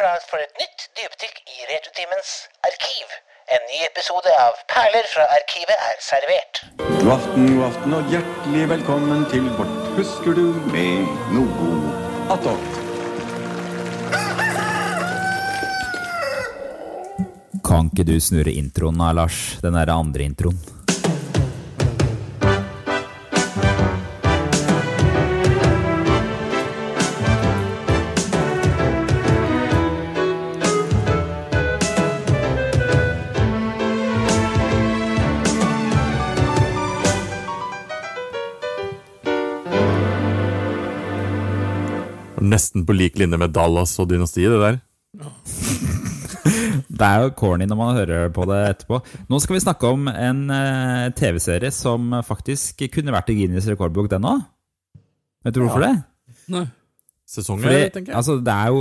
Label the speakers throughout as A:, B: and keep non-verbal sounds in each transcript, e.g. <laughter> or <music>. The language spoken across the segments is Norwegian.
A: klart for et nytt dypdykk i Retutimens arkiv. En ny episode av Perler fra arkivet er servert.
B: God aften, god aften og hjertelig velkommen til vårt Husker du med noe attåt.
C: Kan ikke du snurre introen da, Lars? Den derre andre introen.
D: Nesten på lik linje med Dallas og dynastiet, det der.
C: Det er jo corny når man hører på det etterpå. Nå skal vi snakke om en uh, TV-serie som faktisk kunne vært i Guinness rekordbok, den òg. Vet du hvorfor det?
E: Nei.
D: Sesonger,
C: Fordi,
D: tenker jeg.
C: altså, det er jo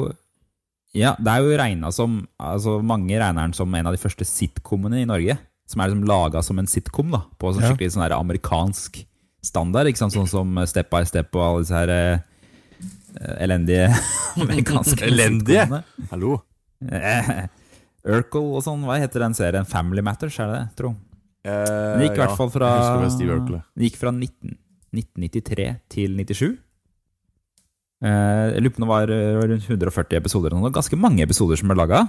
C: Ja, det er jo regna som altså, Mange regner den som en av de første sitcomene i Norge. Som er liksom laga som en sitcom, da. På sånn skikkelig sånn amerikansk standard. Ikke sant? Sånn som Step by Step og alle disse her eh, elendige <laughs> amerikanske
D: Elendige? Hallo.
C: Eh, Urkel og sånn, hva heter den serien? Family Matters, er det det? Tro.
D: Eh,
C: Den gikk i hvert fall fra
D: det.
C: Den gikk fra 19, 1993 til 97. Eh, Jeg lurer på om det var eh, rundt 140 episoder. og var Ganske mange episoder som ble laga.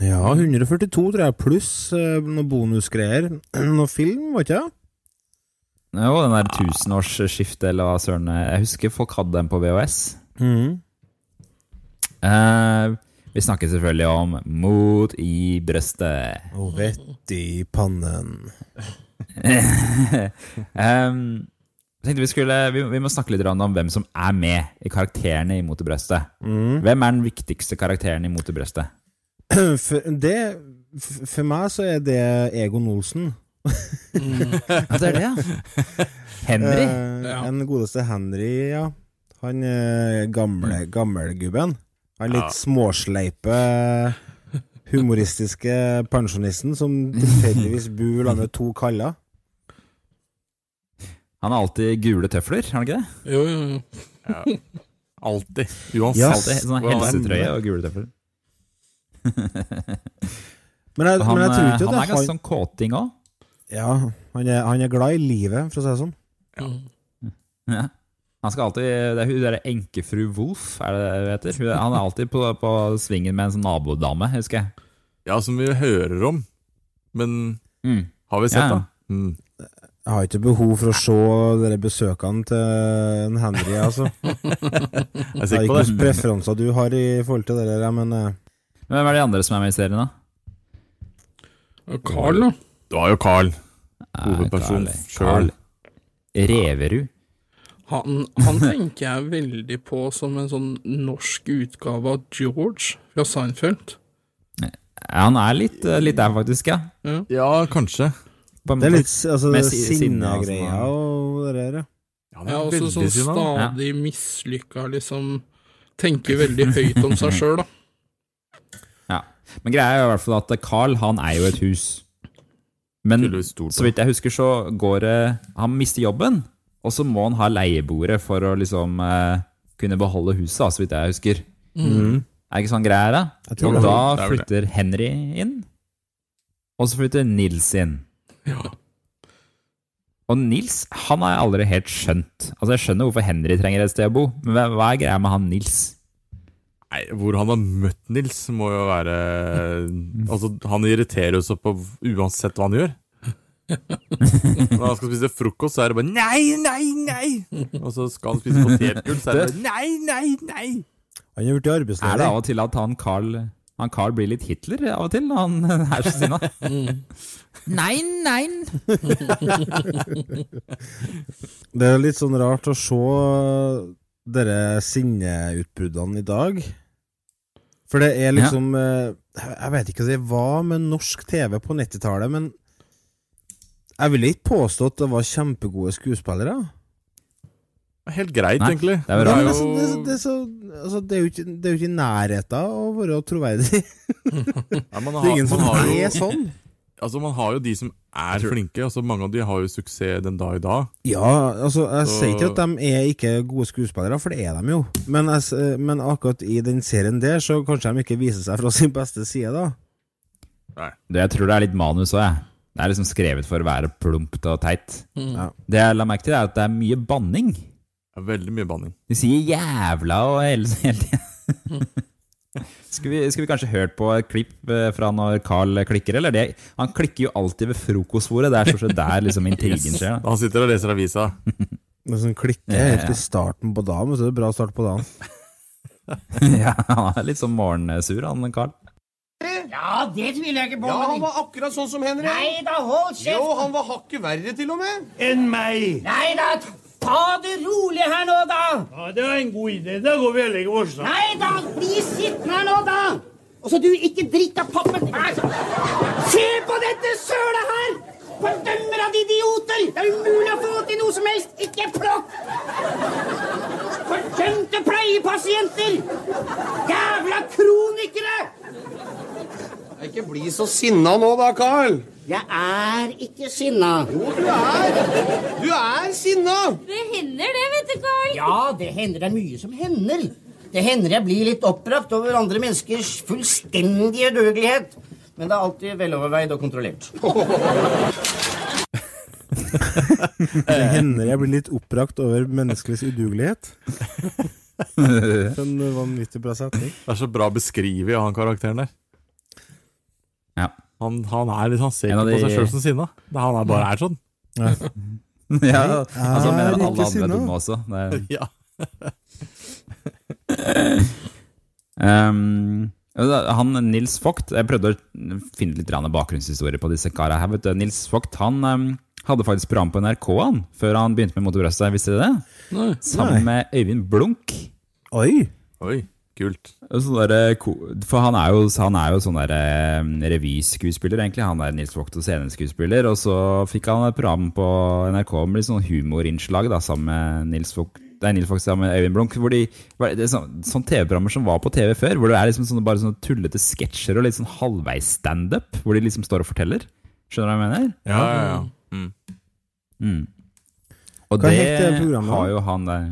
E: Ja, 142 tror jeg, pluss eh, noen bonusgreier. <clears throat> Noe film, var ikke det?
C: Jo, den der tusenårsskiftet, eller hva søren Jeg husker folk hadde den på VHS.
E: Mhm.
C: Eh, vi snakker selvfølgelig om Mot i brøstet.
E: Og vett i pannen. <laughs>
C: um, tenkte vi, skulle, vi, vi må snakke litt om hvem som er med i karakterene i Mot i brøstet.
E: Mm.
C: Hvem er den viktigste karakteren i Mot i brøstet? <clears throat>
E: For, det, for meg så er det Egon Olsen. <laughs>
C: Ja, det er det, ja. <laughs> Henry.
E: Uh,
F: Ja.
E: Den godeste Henry, ja. Han eh, gamle gammelgubben. Han litt småsleipe, humoristiske pensjonisten som tilfeldigvis bor sammen med to kaller.
C: Han har alltid gule tøfler, har han ikke det?
F: Jo, jo, jo.
D: Alltid. Uansett.
E: Yes.
C: Alltid sånn helsetrøye og gule tøfler. <laughs>
E: Men jeg,
C: Han,
E: men jeg tror
C: eh,
E: ikke
C: han
E: det
C: er ganske sånn kåting òg.
E: Ja, han er, han er glad i livet, for å si det sånn.
F: Ja.
C: Ja. Han skal alltid Det er hun derre enkefru Wolf, er det det hun heter? Hun er- Han er alltid på, på svingen med en sånn nabodame, husker jeg.
D: Ja, som vi hører om. Men
C: Mm.
D: har vi sett,
C: Ja.
D: da? Mm.
E: Jeg har ikke behov for å se dere besøkene til en Henry, altså. <laughs>
D: Jeg er sikker
E: ikke
D: på det.
E: hvilke preferanser du har i forhold til dere, men eh,
C: Men hvem er de andre som er med i serien, da?
F: Carl, da.
D: Du har jo Carl.
C: Hovedpersonen
D: Hovedperson selv.
C: Reverud.
F: Han, han <laughs> tenker jeg veldig på som en sånn norsk utgave av George fra Seinfeld.
C: Ja, han er litt, eh, litt der, faktisk, ja.
D: Ja, kanskje.
C: På,
E: det er litt altså,
C: Med si- sinne og
E: sinnegreier
C: sånn,
E: og det der, ja.
D: Ja, han
F: Ja,
D: er
F: også sånn stadig mislykka, liksom. Tenker veldig høyt om seg sjøl, da. <laughs>
C: ja. Men greia er i hvert fall at Carl, han er jo et hus. Men
D: stort,
C: så vidt jeg husker, så går det Han mister jobben, og så må han ha leiebordet for å liksom eh, kunne beholde huset, så vidt jeg husker.
E: Mm.
C: Er det ikke sånn greier, da? Og da
D: det er vel
C: flytter Henry inn, og så flytter Nils inn.
F: Ja.
C: Og Nils han har jeg aldri helt skjønt. Altså Jeg skjønner hvorfor Henry trenger et sted å bo, men hva, hva er greia med han Nils?
D: Nei, Hvor han har møtt Nils, må jo være <laughs> Altså, Han irriterer jo så på uansett hva han gjør. Når han skal spise frokost, så er det bare nei, nei, nei! Og så skal han spise potetgull, så er det bare nei, nei, nei!
E: Han er blitt
C: Er det av og til at han Carl han Carl blir litt Hitler av og til når han <laughs> er så sinna? Nei, nei <laughs>
E: Det er litt sånn rart å se dere sinneutbruddene i dag. For det er liksom ja. Jeg vet ikke hva det var med norsk TV på 90-tallet, men jeg vil ikke påstå at det var kjempegode skuespillere.
D: Helt greit,
C: Nei,
D: egentlig.
C: det er jo
E: ikke, det er jo ikke i nærheten av å være troverdig. <laughs>
D: Nei, man
E: Det er ingen som
D: man har jo,
E: er sånn.
D: Altså, man har jo de som er flinke. Altså, mange av de har jo suksess den dag i dag.
E: Ja, altså, jeg
D: Så-
E: sier ikke at de er ikke gode skuespillere, for det er de jo. Men, jeg, men akkurat i den serien der, så kanskje de ikke viser seg fra sin beste side, da.
C: Det, jeg tror det er litt manus òg, jeg. Det er liksom skrevet for å være plumpt og teit.
E: Ja.
C: Det jeg la merke til, er at det er mye banning.
D: Det er veldig mye banning.
C: De sier 'jævla' og hele, hele tida. <laughs> Skulle vi, skulle vi kanskje hørt på et klipp eh, fra når Carl klikker, eller? Det, han klikker jo alltid ved frokostbordet. Det er stort sett der liksom intrigen skjer. da.
D: Han sitter og leser avisa. <laughs>
E: Men sånn klikke
C: Ja, ja.
E: helt i starten på dagen, så er det bra start på dagen. <laughs>
C: ja, han er litt sånn morgensur, han Carl.
G: Ja, det tviler jeg ikke på.
H: Ja, han var akkurat sånn som Henry.
G: Nei da, hold
H: Jo, han var hakket verre til og med.
I: enn meg.
G: Nei da, ta det rolig her nå, da!
I: Ja, det var en god idé. Da går vi og legger oss. da.
G: Nei da, bli sittende her nå, da! Og så du ikke dritt av pappen. Nei, Se på dette sølet her! Fordømmer av idioter! Det er umulig å få til noe som helst. Ikke plukk! Fordømte pleiepasienter! Jævla kronikere!
H: Ikke bli så sinna nå da, Carl.
G: Jeg er ikke sinna.
H: Jo, du er. Du er sinna.
J: Det hender det, vet du, Carl.
G: Ja, det hender det er mye som hender. Det hender jeg blir litt oppbrakt over andre menneskers fullstendige dødelighet. Men det er alltid veloverveid og kontrollert. <laughs>
E: Det hender jeg blir litt oppbrakt over menneskelighets udugelighet. <laughs> En vanvittig bra setning.
D: Det er så bra beskrevet av han karakteren der.
C: Ja.
D: Han, han er litt, han ser ikke
C: de...
D: på seg sjøl som sinna. Han er bare er sånn.
C: ja, <laughs> altså,
E: er
C: mener at alle andre sinne.
E: er
C: dumme også. Det er, <laughs>
D: Ja. <laughs>
C: um, han Nils Vogt Jeg prøvde å finne litt grann bakgrunnshistorie på disse kara her. Vet du. Nils Vogt han um, hadde faktisk program på NRK han, før han begynte med Mot brøstet. Visste dere det?
F: Nei.
C: Sammen med Øyvind Blunk.
E: Oi!
D: Oi, kult.
C: Sånn derre For han er jo, han er jo sånn der, eh, revyskuespiller, egentlig. Han er Nils Vogt og sceneskuespiller. Og så fikk han et program på NRK med litt sånn humorinnslag da, sammen med Nils Vogt. Det er Nils Vogt sammen med Øyvind Blunk. Hvor de, det er sånn, sånn TV-programmer som var på TV før, hvor det er liksom sånne, bare sånne tullete sketsjer og litt sånn halvveis standup, hvor de liksom står og forteller. Skjønner du hva jeg mener?
D: Ja, ja, ja. Mm.
C: Mm. Og
E: Hva
C: det
E: det
C: har jo han der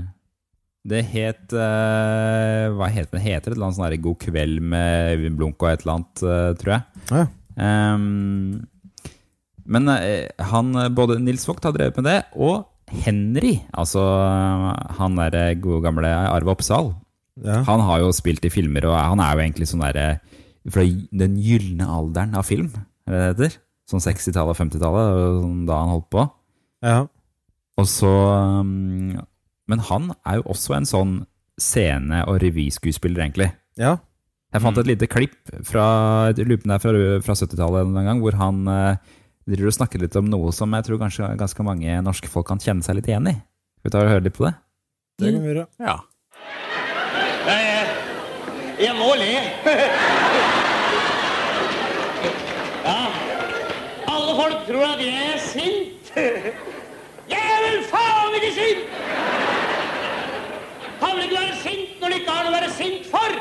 C: Det het uh, Hva heter det? heter et eller annet sånn God kveld med Øyvind Blunk og et eller annet, uh, tror jeg.
E: Ja.
C: Um, men eh, han, både Nils Vogt har drevet med det, og Henry, altså han der gode gamle Arve Oppsal,
E: Ja.
C: han har jo spilt i filmer, og han er jo egentlig sånn derre Fra den gylne alderen av film, er det det heter? Sånn 60-tallet og 50-tallet, sånn da han holdt på.
E: ja.
C: Og så um, Men han er jo også en sånn scene- og revyskuespiller, egentlig.
E: ja.
C: Jeg fant et lite klipp fra fra, fra 70-tallet en gang, hvor han eh, driver og snakker litt om noe som jeg tror kanskje ganske mange norske folk kan kjenne seg litt igjen i. Skal vi ta og høre litt på det?
E: Det kan vi gjøre.
D: ja.
I: Jeg må le. <laughs> Ja. Alle folk tror at jeg er sint. <laughs> Jeg er vel faen ikke sint! Kan er sint når det ikke har noe å være sint for?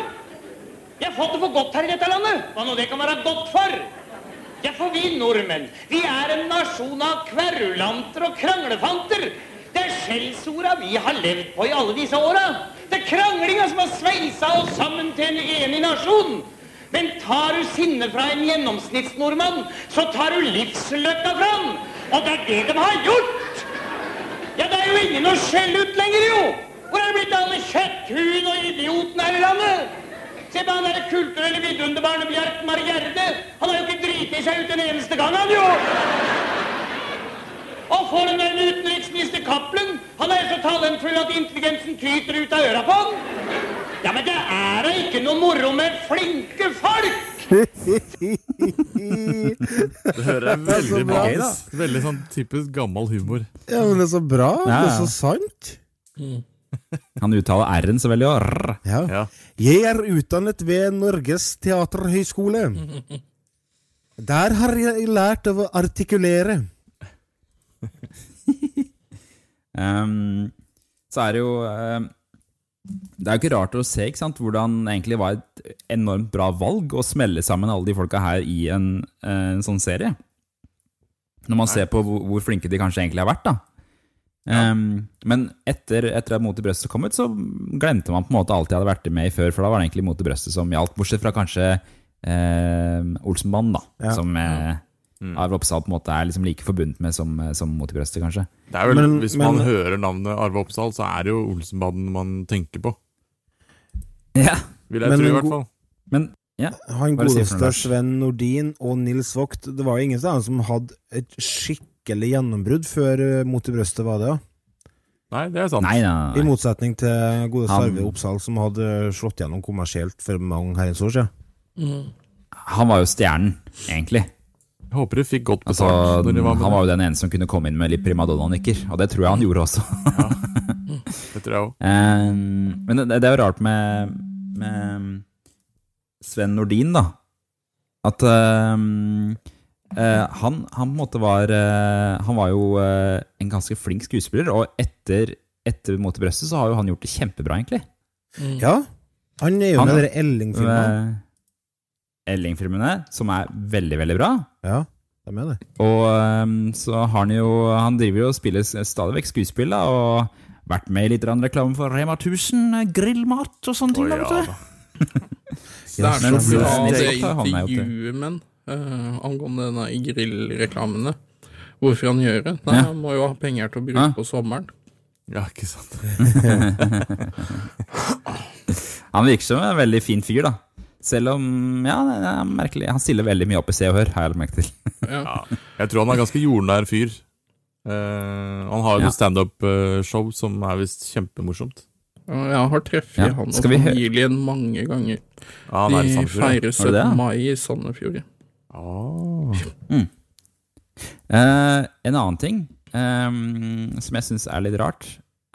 I: Jeg har fått det for godt her i dette landet. Hva nå det kan være godt for? Ja, for vi nordmenn, vi er en nasjon av kverulanter og kranglefanter. Det er skjellsorda vi har levd på i alle disse åra. Det er kranglinga som har sveisa oss sammen til en enig nasjon. Men tar du sinnet fra en gjennomsnittsnordmann, så tar du livsløkka fram. Og det er det de har gjort! Ja, det er jo ingen å skjelle ut lenger, jo! Se på han derre kulturelle vidunderbarnet Bjartmar Gjerde. Han har jo ikke driti seg ut en eneste gang, han jo! Og for den der utenriksminister Cappelen, han er så talentfull at intelligensen tyter ut av øra på han. Ja, men det er da ikke noe moro med flinke folk!
D: Det hører jeg veldig
E: bra.
D: ut. Veldig sånn typisk gammel humor.
E: Ja, men det er så bra. Det er så sant.
C: Han uttaler R-en så veldig, og.
E: Ja.
D: Ja.
E: Jeg er utdannet ved Norges teaterhøgskole. Der har jeg lært å artikulere. <laughs>
C: Um, så er det jo um, Det er jo ikke rart å se ikke sant, hvordan det egentlig var et enormt bra valg å smelle sammen alle de folka her i en, en sånn serie. Når man ser på hvor, hvor flinke de kanskje egentlig har vært, da. Ehm, men etter, etter at Mot i brøstet kom ut, så glemte man på en måte alt jeg hadde vært med i før, for da var det egentlig Mot i brøstet som gjaldt, bortsett fra kanskje eh, Olsenbanen, da.
E: Ja.
C: Som eh, Arve Oppsal på en måte er liksom like forbundet med som, som Mot i brøstet, kanskje.
D: Det er vel,
E: Men-
D: Hvis
E: men-
D: man hører navnet Arve Oppsal, så er det jo Olsenbanen man tenker på.
C: Ja,
D: Vil jeg
E: Men
D: tro, i hvert fall.
C: men ja.
E: Han godeste Sven Nordin og Nils Vogt Det var jo ingen av dem som hadde et skikkelig gjennombrudd før eh, Mot i brøstet var det, ja.
D: Nei, det er sant.
C: Nei, nei,
E: I motsetning til gode
C: Sarve
E: Arve Oppsal, som hadde slått gjennom kommersielt for mange herrens år siden.
F: Mm.
C: Han var jo stjernen, egentlig.
D: Jeg håper du fikk godt
C: Altså,
D: betalt når de var
C: han var jo den eneste som kunne komme inn med litt primadonna-nikker, og det tror jeg han gjorde også.
D: Det tror jeg også.
C: Eh, men det, det er jo rart med, med Sven Nordin, da. At eh, eh, han, han på en måte var uh, Han var jo uh, en ganske flink skuespiller, og etter, etter Mot i brøstet så har jo han gjort det kjempebra, egentlig.
E: Ja, han er jo
C: Han-
E: med i de Elling-filmene.
C: Elling-filmene, som er veldig, veldig bra.
E: Ja, de er det.
C: Og um, så har han jo Han driver jo og spiller stadig vekk skuespill, da, og vært med i litt reklame for Rema 1000, eh, grillmat og sånne ting. Da,
D: ja,
C: vet du.
D: da. <laughs>
F: Det uh, angående denne grillreklamene. Hvorfor han gjør det? Nei,
C: Ja.
F: Han må jo ha penger til å bruke
C: Ja.
F: på sommeren.
D: Ja, ikke sant. <laughs>
C: Han virker som en veldig fin fyr, da. Selv om Ja, det er merkelig. Han stiller veldig mye opp i Se og Hør, har jeg lagt merke til.
F: Ja.
D: Jeg tror han er ganske jordnær fyr. Uh, han har jo
C: Ja.
D: et standup-show som er visst kjempemorsomt.
F: Jeg har truffet
C: Ja,
F: han og familien mange ganger.
D: Ja,
F: De feirer 17. mai i Sandefjord.
D: Ah.
C: Eh, en annen ting eh, som jeg syns er litt rart,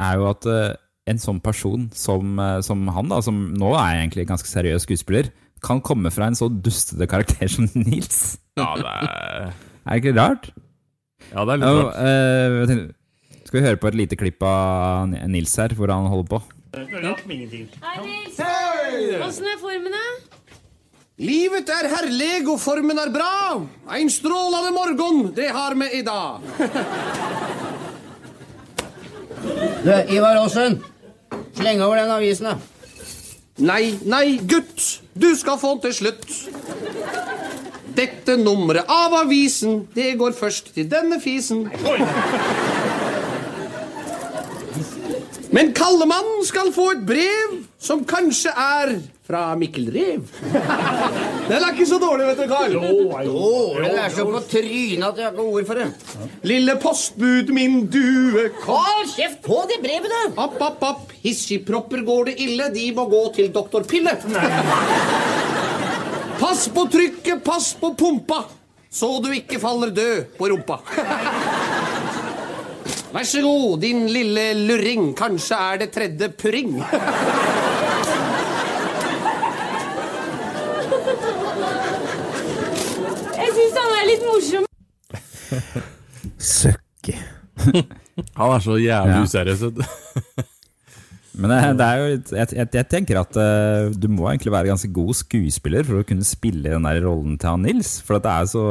C: er jo at eh, en sånn person som, eh, som han, da, som nå er egentlig ganske seriøs skuespiller, kan komme fra en så dustete karakter som <laughs> Nils.
D: Ja, det er, <laughs>
C: Er det ikke rart?
D: ja, det er litt rart.
C: eh, skal vi høre på et lite klipp av Nils her, hvor han holder på?
J: Hei, Nils. Åssen er formene?
H: Livet er herlig, og formen er bra. Ein strålende morgen, det har vi i dag.
G: Du, Ivar Aasen. Sleng over den avisen, da.
H: Nei, nei, gutt. Du skal få den til slutt. Dette nummeret av avisen, det går først til denne fisen. Men Kallemann skal få et brev som kanskje er fra Mikkel Rev. Den er ikke så dårlig, vet du, Karl.
G: Å, den er så på trynet at jeg har ikke ord for det.
H: Lille postbud, min due,
G: Karl, kjeft på de brevene!
H: App, app, app. Hissigpropper går det ille. De må gå til doktor Pille. Pass på trykket, pass på pumpa, så du ikke faller død på rumpa. Vær så god, din lille luring. Kanskje er det tredje purring.
J: Jeg syns han er litt morsom.
E: Søkki.
D: Han er så jævlig
C: Ja.
D: useriøs.
C: Men det, det er jo, litt- jeg, jeg, jeg tenker at uh, du må egentlig være ganske god skuespiller for å kunne spille den der rollen til han Nils. For at det er så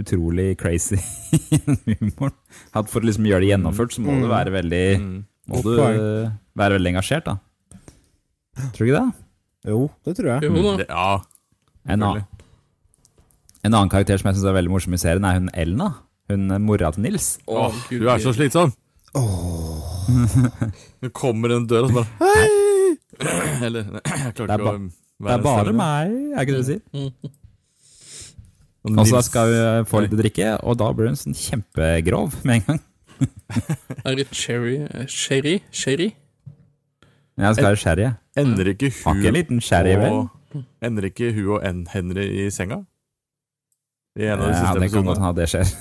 C: utrolig crazy <laughs> humor. At for å liksom gjøre det gjennomført, så må du være veldig Må du eh, være veldig engasjert, da. Tror du ikke det?
E: Jo, det tror jeg.
F: Jo.
D: Det, ja,
C: En annen, en annen karakter som jeg syns er veldig morsom i serien, er hun Elna. Hun eh, mora til Nils.
D: Åh,
F: Gud,
D: du er så slitsom. Du kommer den døra og så bare Hei! Eller Jeg klarer
C: Det er
D: ikke å være
C: Det er bare
D: større.
C: meg, er ikke det du sier?
D: Og
C: Og så skal vi få litt å drikke, og da blir hun sånn kjempegrov med en gang. <laughs>
F: Er det cherry? eh, Sherry? Sherry?
C: Jeg skal være sherry.
D: Ender ikke hun
C: ikke en liten sherry, vel?
D: og, Ender ikke hun og N. Henry i senga? I en av de
C: Ja,
D: siste
C: det kan godt
D: ha
C: hende det skjer.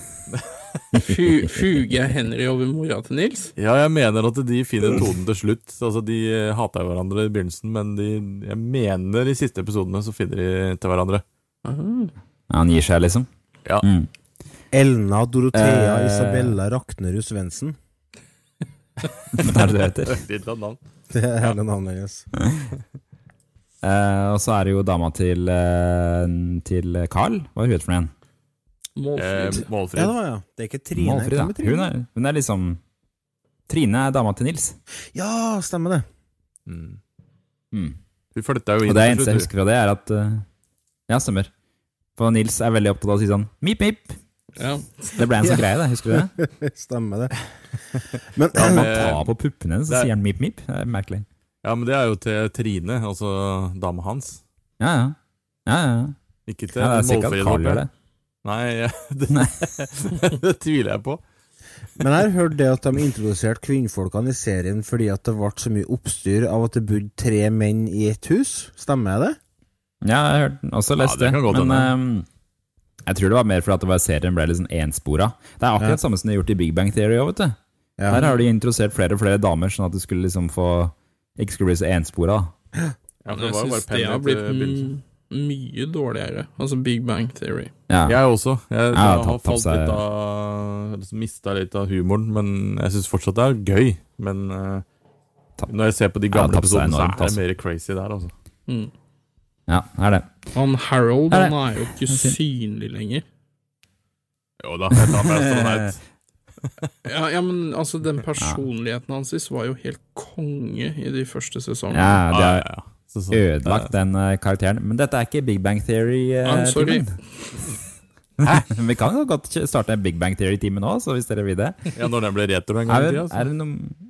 F: Fu- Fuger Henry over mora til Nils?
D: Ja, jeg mener at de finner tonen til slutt. Altså, De eh, hata hverandre i begynnelsen, men de, jeg mener i siste episodene så finner de til hverandre.
C: Ja, han gir seg, liksom.
D: Ja.
C: Mm.
E: Elna Dorothea
C: Eh.
E: Isabella Raknerud Svendsen. <laughs>
C: Det er det du heter. <laughs>
E: Det er hele navnet hennes.
C: Eh, og så er det jo dama til, eh, til Carl. Hva er hun for noe igjen?
F: Målfrid.
D: Eh, Målfrid.
E: Ja, det var ja. Det er ikke Trine.
C: Målfrid,
E: ja. Trine?
C: Hun er, hun er liksom Trine er dama til Nils.
E: Ja, stemmer det.
D: Mm.
C: Mm.
D: Flytta jo inn
C: Og det eneste jeg husker fra det, er at uh, Ja, stemmer. For Nils er veldig opptatt av å si sånn mip, mip.
F: Ja.
C: Det ble en sånn greie, det. Husker du det? <laughs>
E: Stemmer det. <laughs> Men
D: Ja,
C: Han
D: men-
C: tar på puppene hennes, så
D: er-
C: sier han mip, mip. Det er merkelig.
D: Ja, men det er jo til Trine, altså dama hans.
C: Ja, ja. ja, ja.
D: Ikke til
C: ja
D: Målfrid. Nei, ja, <laughs> det, <laughs> det tviler jeg på.
E: Men jeg har hørt det at de introduserte kvinnfolkene i serien fordi at det ble så mye oppstyr av at det bodde tre menn i ett hus. Stemmer det?
C: Ja, jeg har også
D: Ja,
C: lest
D: det
C: det.
D: kan godt
C: Men ehm, jeg tror det var mer fordi at det var serien ble litt sånn enspora. Det er akkurat
E: Ja.
C: samme som de har gjort i Big Bang Theory òg, vet du.
E: Ja.
C: Der har de introdusert flere og flere damer, sånn at det skulle liksom få ikke skulle bli så enspora.
D: Ja, det var jo bare
F: det har blitt
D: begynnelsen.
F: Mye dårligere. Altså Big Bang Theory.
C: Ja.
D: Jeg også. Jeg, jeg
C: har
D: har falt
C: seg-
D: litt av liksom Mista litt av humoren, men jeg syns fortsatt det er gøy. Men
C: uh,
D: når jeg ser på de gamle episodene, så er det
C: altså.
D: mer crazy der, altså.
F: Mm.
C: ja, er det.
F: Han Harold
C: Er det-
F: han er jo ikke
C: Det er
F: synlig lenger.
D: Jo da, jeg tar meg astronaut. <laughs>
F: Ja, ja, men altså, den personligheten hans var jo helt konge i de første sesongene.
C: Ja,
D: det
C: er,
D: ja, ja. Så,
C: ødelagt den eh, karakteren. Men dette er ikke Big Bang Theory-timen.
F: I'm sorry.
C: Vi kan jo godt starte en Big Bang Theory-time nå, så hvis dere vil det.
D: Ja, når den ble retro en gang
C: Er,
D: i tida.
C: er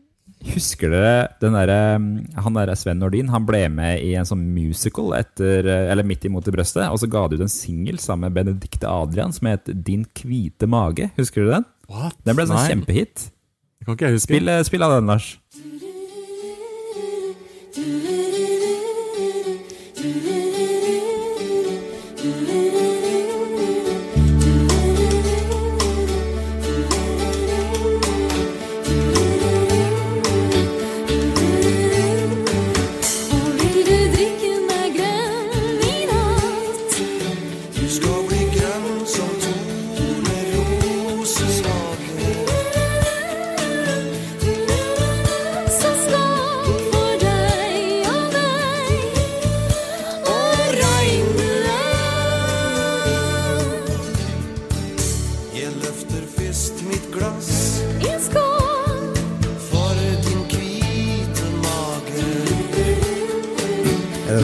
C: Husker dere den der, Han der Sven Nordin, han ble med i en sånn musical etter Eller midt imot i brøstet, og så ga de ut en singel sammen med Benedicte Adrian som het Din hvite mage. Husker du den?
D: What?
C: Den ble en sånn
D: Nei,
C: kjempehit.
D: Det kan ikke jeg huske.
C: Spill, eh, spill av den, Lars.
J: Vil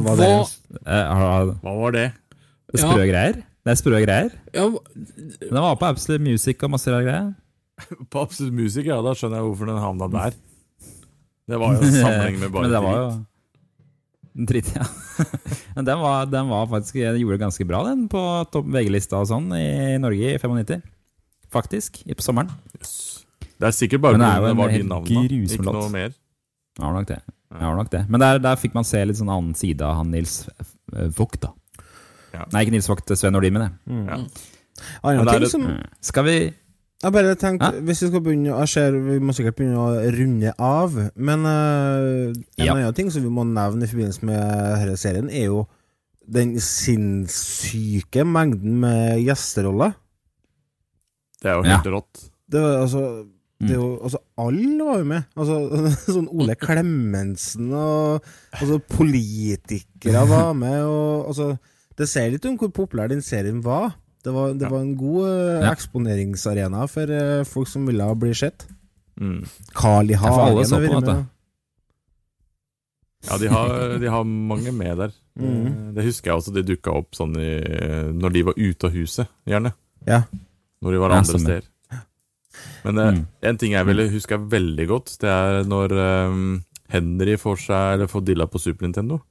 E: Var det
F: Hva
C: Eh, har-
D: Hva var det?
C: Sprø ja. greier. Det er sprø greier.
F: ja,
C: Den var på Absolute Music og masse rare greier. <laughs>
D: På Absolute Music, ja. Da skjønner jeg hvorfor den havna der. Det var jo sammenheng med <laughs> bare
C: Men Den var
D: drit.
C: jo Dritt, ja. <laughs> Men den var, den var faktisk Den gjorde det ganske bra, den, på VG-lista og sånn i Norge i 95. Faktisk. På sommeren.
D: Det er sikkert bare
C: Men det
D: var din
C: navn,
D: navnene. Ikke noe mer.
C: Det har nok det. jeg har nok det. Men der, der fikk man se litt sånn annen side av han Nils Vogt, da.
D: Ja.
C: Nei, ikke Nils Vogt, Sven Nordin, men det.
D: Ja.
E: Ah,
D: Men det er
E: ting som
C: Mm. Skal vi
E: Jeg bare tenkte,
C: Hæ?
E: hvis vi skal begynne Jeg ser vi må sikkert begynne å runde av, men uh, en
C: Ja.
E: annen ting som vi må nevne i forbindelse med denne serien, er jo den sinnssyke mengden med gjesteroller.
D: Det er jo
C: Ja.
D: helt rått.
E: Det var altså det er jo, altså Alle var jo med. Altså, <laughs> sånn Ole Klemensen og altså, Politikere var med. Og, altså, det sier litt om hvor populær den serien var. Det var, det var en god
C: uh,
E: eksponeringsarena for uh, folk som ville bli sett.
D: Mm.
E: Carl I Hagen har vært med.
D: Ja, de har, de har mange med der.
E: Mhm.
D: Eh, Det husker jeg også, de dukka opp sånn i, når de var ute av huset, gjerne.
E: Ja.
D: Når de var andre steder. Men
C: Mm.
D: en ting jeg ville huska veldig godt, det er når um, Henry får seg Eller får dilla på Super Nintendo.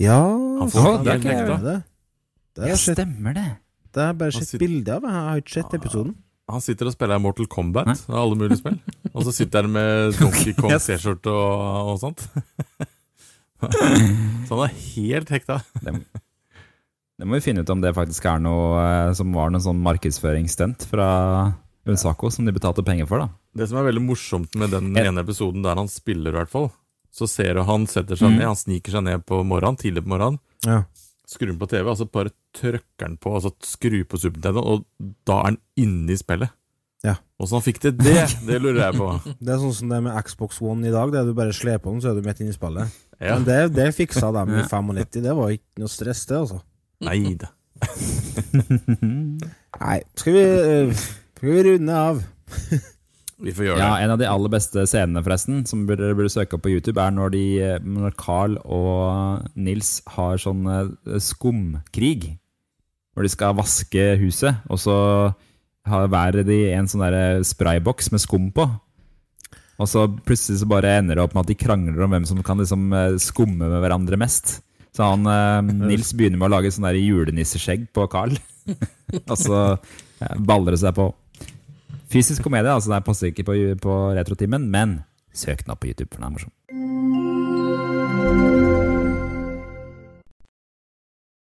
E: Ja,
D: Han
C: får
E: stemmer
C: det er ikke-
E: det. Det
C: Ja, stemmer det.
E: det jeg bare sett
D: sitter-
E: bilde av. Jeg har ikke sett episoden.
D: Han sitter og spiller Mortal Kombat og alle mulige spill. Og så sitter han med <laughs> Donkey Kong
C: Yes.
D: T-skjorte og, og sånt. <laughs> Så han er helt hekta.
C: Det må vi finne ut om det faktisk er noe eh, som var noen sånn markedsføringsstunt fra Unsaco som de betalte penger for, da.
D: Det som er veldig morsomt med den ene episoden der han spiller, i hvert fall, så ser du han setter seg
C: Mm.
D: ned, han sniker seg ned på morgenen, tidlig på morgenen,
E: Ja.
D: skrur den på TV, altså bare trykker han på, altså skrur på Super Nintendo, og da er han inne i spillet.
E: Ja.
D: Åssen han fikk til det, det lurer jeg på. <laughs>
E: Det er sånn som det er med Xbox One i dag. Det er du bare sler på den, så er du midt inne i spillet.
D: Ja.
E: Men det, det fiksa dem i 95. Det var ikke noe stress, det, altså.
D: Nei da. <laughs>
E: Nei, skal vi, eh, skal vi runde av? <laughs>
D: Vi får gjøre
C: Ja,
D: det.
C: En av de aller beste scenene forresten som dere burde søke opp på YouTube, er når, de, når Carl og Nils har sånn eh, skumkrig. Hvor de skal vaske huset, og så har hver de en sånn sprayboks med skum på. Og så plutselig så bare ender det opp med at de krangler om hvem som kan liksom eh, skumme med hverandre mest. Så han, eh, <laughs> Nils begynner med å lage sånn julenisseskjegg på Carl. <laughs> og så eh, baller det seg på. Fysisk komedie, altså det passer ikke på, på retrotimen, men søk den opp på YouTube, for den er morsom.